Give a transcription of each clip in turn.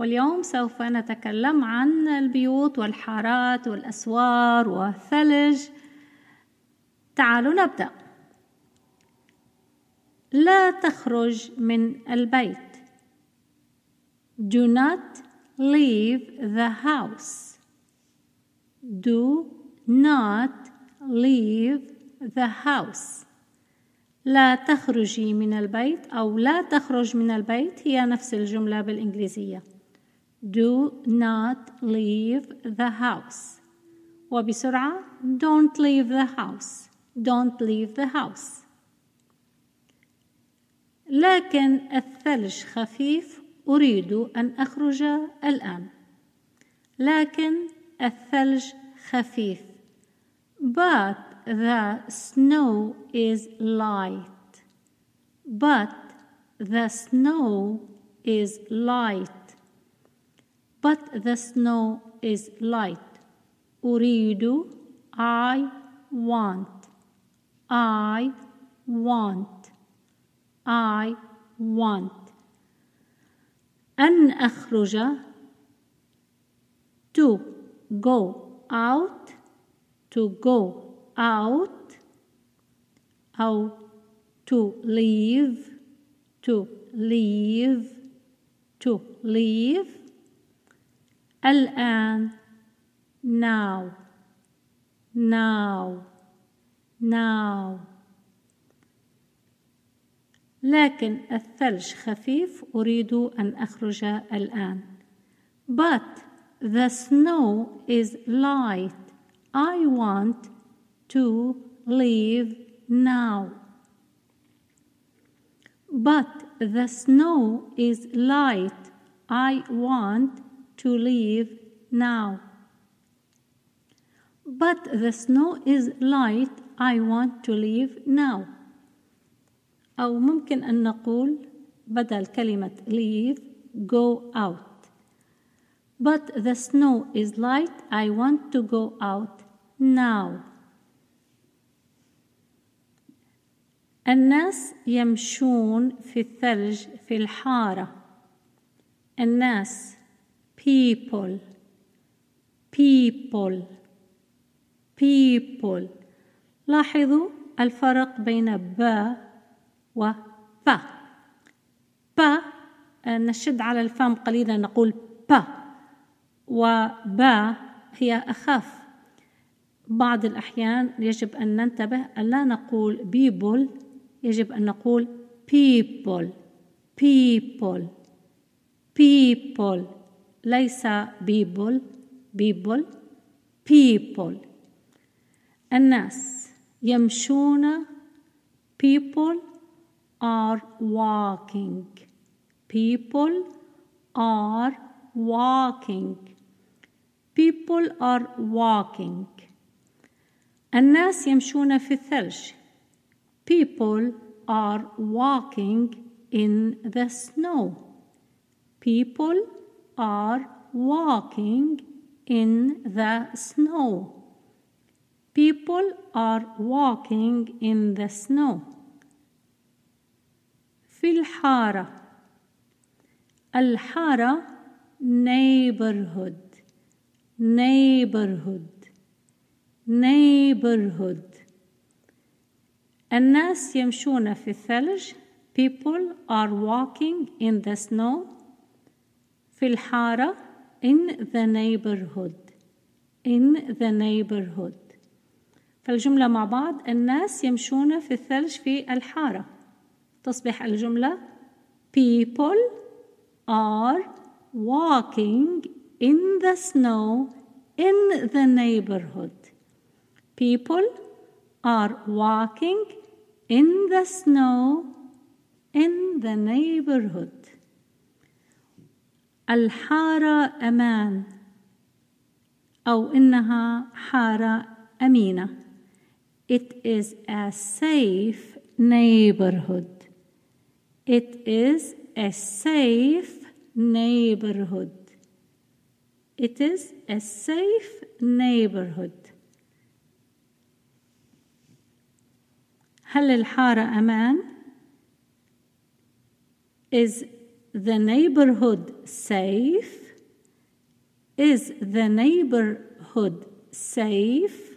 واليوم سوف نتكلم عن البيوت والحارات والأسوار والثلج. تعالوا نبدأ. لا تخرج من البيت. Do not leave the house. Do not leave the house. لا تخرجي من البيت أو لا تخرج من البيت هي نفس الجملة بالإنجليزية. Do not leave the house وبسرعة Don't leave the house Don't leave the house لكن الثلج خفيف أريد أن أخرج الآن لكن الثلج خفيف But the snow is light. But the snow is light. But the snow is light. أريد I want. I want. I want. أن أخرج to go out to go out أو to leave to leave to leave الآن now now now لكن الثلج خفيف أريد أن أخرج الآن but the snow is light I want to leave now. But the snow is light. I want to leave now. But the snow is light. I want to leave now. أو ممكن أن نقول بدل كلمة leave go out. But the snow is light. I want to go out now. الناس يمشون في الثلج في الحارة الناس people. People. People. لاحظوا الفرق بين با و با با نشد على الفم قليلا نقول با وبا هي أخف. بعض الأحيان يجب أن ننتبه ألا نقول people يجب أن نقول people. People. People. ليس people people people الناس يمشون people are walking people are walking people are walking الناس يمشون في الثلج People are walking in the snow. People are walking in the snow. People are walking in the snow. في الحارة الحارة neighborhood neighborhood neighborhood الناس يمشون في الثلج people are walking in the snow في الحارة in the neighborhood in the neighborhood فالجملة مع بعض الناس يمشون في الثلج في الحارة تصبح الجملة people are walking in the snow in the neighborhood people are walking in the snow in the neighborhood الحارة أمان أو إنها حارة أمينة It is a safe neighborhood It is a safe neighborhood It is a safe neighborhood هل الحارة أمان؟ Is the neighborhood safe? Is the neighborhood safe?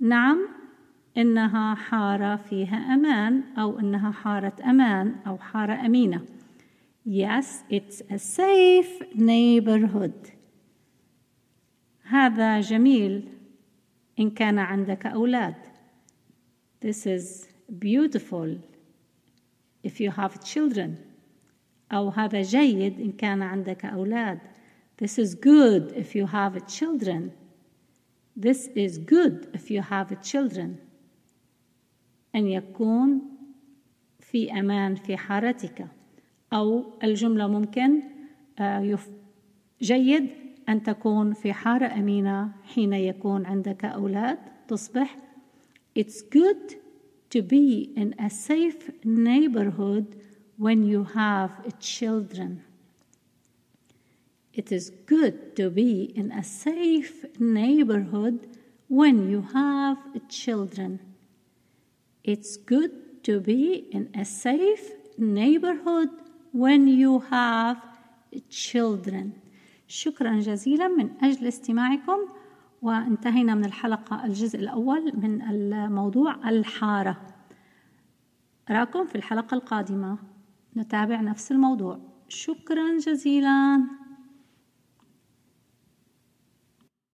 نعم إنها حارة فيها أمان أو إنها حارة أمان أو حارة أمينة. Yes, it's a safe neighborhood. هذا جميل إن كان عندك أولاد. This is beautiful if you have children. أو هذا جيد إن كان عندك أولاد. This is good if you have children. This is good if you have children. أن يكون في أمان في حارتك أو الجملة ممكن جيد أن تكون في حارة أمينة حين يكون عندك أولاد تصبح It's good to be in a safe neighborhood when you have children. It is good to be in a safe neighborhood when you have children. It's good to be in a safe neighborhood when you have children. شكرا جزيلا من أجل استماعكم وانتهينا من الحلقة الجزء الأول من الموضوع الحارة أراكم في الحلقة القادمة نتابع نفس الموضوع. شكرا جزيلا.